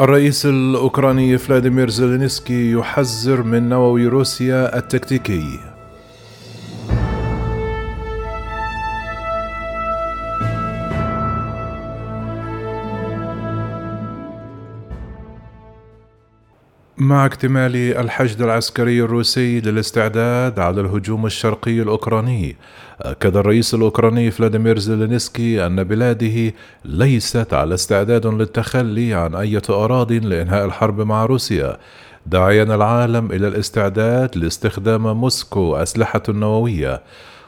الرئيس الأوكراني فلاديمير زيلينسكي يحذر من نووي روسيا التكتيكي. مع اكتمال الحشد العسكري الروسي للاستعداد على الهجوم الشرقي الأوكراني أكد الرئيس الأوكراني فلاديمير زيلينسكي أن بلاده ليست على استعداد للتخلي عن أي أراضٍ لإنهاء الحرب مع روسيا. داعيا العالم إلى الاستعداد لاستخدام موسكو أسلحة نووية.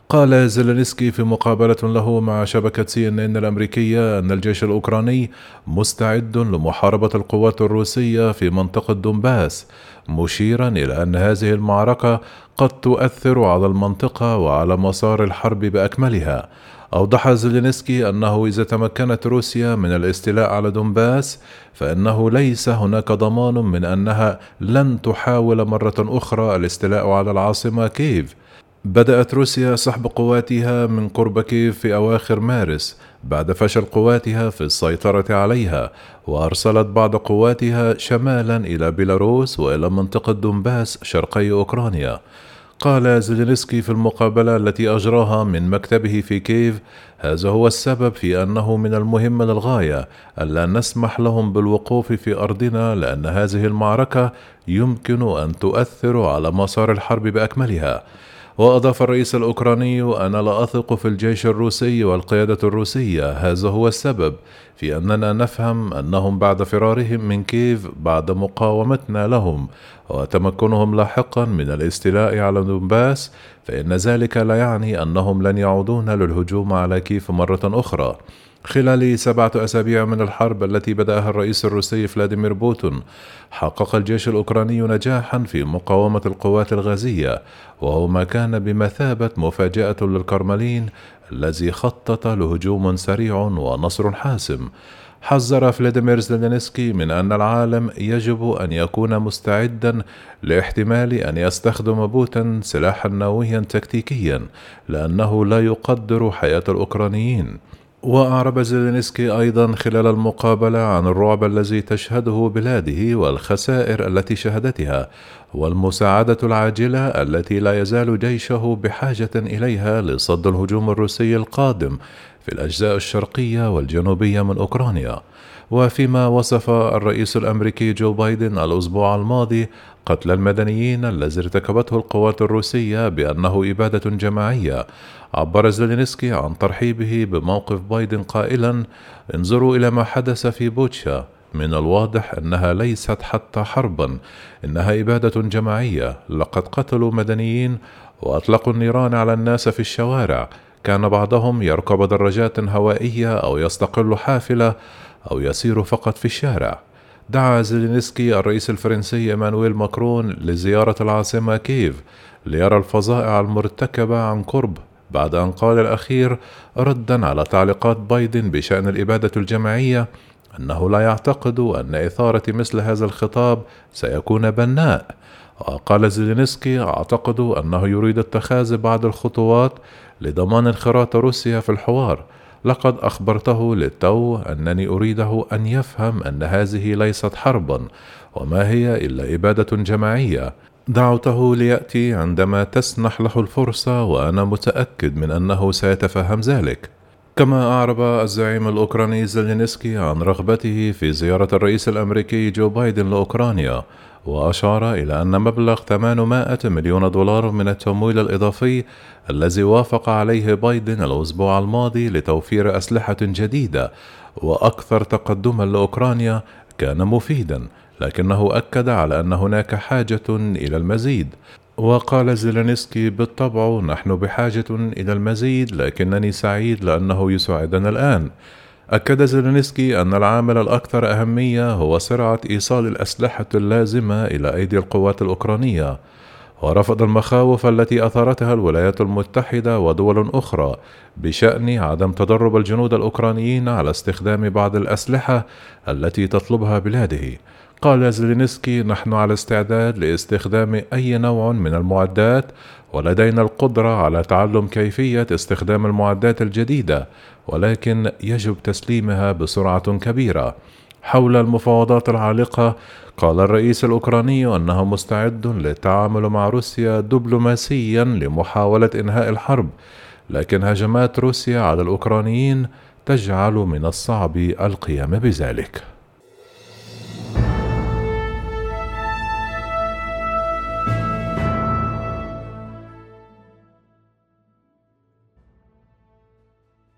قال زيلينسكي في مقابلة له مع شبكة سي إن إن الأمريكية أن الجيش الأوكراني مستعد لمحاربة القوات الروسية في منطقة دونباس مشيرا إلى أن هذه المعركة قد تؤثر على المنطقة وعلى مسار الحرب بأكملها. أوضح زيلينسكي أنه إذا تمكنت روسيا من الاستيلاء على دونباس فإنه ليس هناك ضمان من أنها لن تحاول مرة أخرى الاستيلاء على العاصمة كييف. بدأت روسيا سحب قواتها من قرب كييف في أواخر مارس بعد فشل قواتها في السيطرة عليها وأرسلت بعض قواتها شمالا إلى بيلاروس وإلى منطقة دونباس شرقي أوكرانيا. قال زيلينسكي في المقابلة التي أجراها من مكتبه في كييف هذا هو السبب في أنه من المهم للغاية ألا نسمح لهم بالوقوف في أرضنا لأن هذه المعركة يمكن أن تؤثر على مسار الحرب بأكملها. وأضاف الرئيس الأوكراني أنا لا أثق في الجيش الروسي والقيادة الروسية. هذا هو السبب في أننا نفهم أنهم بعد فرارهم من كييف بعد مقاومتنا لهم. وتمكنهم لاحقا من الاستيلاء على دونباس فإن ذلك لا يعني أنهم لن يعودون للهجوم على كييف مرة أخرى. خلال سبعة أسابيع من الحرب التي بدأها الرئيس الروسي فلاديمير بوتين حقق الجيش الأوكراني نجاحا في مقاومة القوات الغازية وهو ما كان بمثابة مفاجأة للكرملين الذي خطط لهجوم سريع ونصر حاسم. حذر فلاديمير زيلينسكي من أن العالم يجب أن يكون مستعدا لاحتمال أن يستخدم بوتين سلاحا نوويا تكتيكيا لأنه لا يقدر حياة الأوكرانيين. وأعرب زيلينسكي أيضا خلال المقابلة عن الرعب الذي تشهده بلاده والخسائر التي شهدتها والمساعدة العاجلة التي لا يزال جيشه بحاجة إليها لصد الهجوم الروسي القادم في الأجزاء الشرقية والجنوبية من أوكرانيا وفيما وصف الرئيس الأمريكي جو بايدن الأسبوع الماضي قتل المدنيين الذي ارتكبته القوات الروسية بأنه إبادة جماعية. عبر زيلينسكي عن ترحيبه بموقف بايدن قائلا انظروا إلى ما حدث في بوتشا. من الواضح أنها ليست حتى حربا. إنها إبادة جماعية. لقد قتلوا مدنيين وأطلقوا النيران على الناس في الشوارع. كان بعضهم يركب دراجات هوائية أو يستقل حافلة أو يسير فقط في الشارع. دعا زيلينسكي الرئيس الفرنسي إيمانويل ماكرون لزيارة العاصمة كييف ليرى الفظائع المرتكبة عن قرب بعد أن قال الأخير ردا على تعليقات بايدن بشأن الإبادة الجماعية أنه لا يعتقد أن إثارة مثل هذا الخطاب سيكون بناء وقال زيلينسكي أعتقد أنه يريد اتخاذ بعض الخطوات لضمان انخراط روسيا في الحوار. لقد أخبرته للتو أنني أريده أن يفهم أن هذه ليست حربا وما هي إلا إبادة جماعية. دعوته ليأتي عندما تسنح له الفرصة وأنا متأكد من أنه سيتفهم ذلك. كما أعرب الزعيم الأوكراني زيلينسكي عن رغبته في زيارة الرئيس الأمريكي جو بايدن لأوكرانيا وأشار إلى أن مبلغ 800 مليون دولار من التمويل الإضافي الذي وافق عليه بايدن الأسبوع الماضي لتوفير أسلحة جديدة وأكثر تقدما لأوكرانيا كان مفيدا لكنه أكد على أن هناك حاجة إلى المزيد. وقال زيلينسكي بالطبع نحن بحاجة إلى المزيد لكنني سعيد لأنه يساعدنا الآن. أكد زيلينسكي أن العامل الأكثر أهمية هو سرعة إيصال الأسلحة اللازمة إلى أيدي القوات الأوكرانية. ورفض المخاوف التي أثارتها الولايات المتحدة ودول أخرى بشأن عدم تدرب الجنود الأوكرانيين على استخدام بعض الأسلحة التي تطلبها بلاده. قال زيلينسكي نحن على استعداد لاستخدام أي نوع من المعدات ولدينا القدرة على تعلم كيفية استخدام المعدات الجديدة ولكن يجب تسليمها بسرعة كبيرة. حول المفاوضات العالقة. قال الرئيس الأوكراني أنه مستعد للتعامل مع روسيا دبلوماسيا لمحاولة إنهاء الحرب لكن هجمات روسيا على الأوكرانيين تجعل من الصعب القيام بذلك.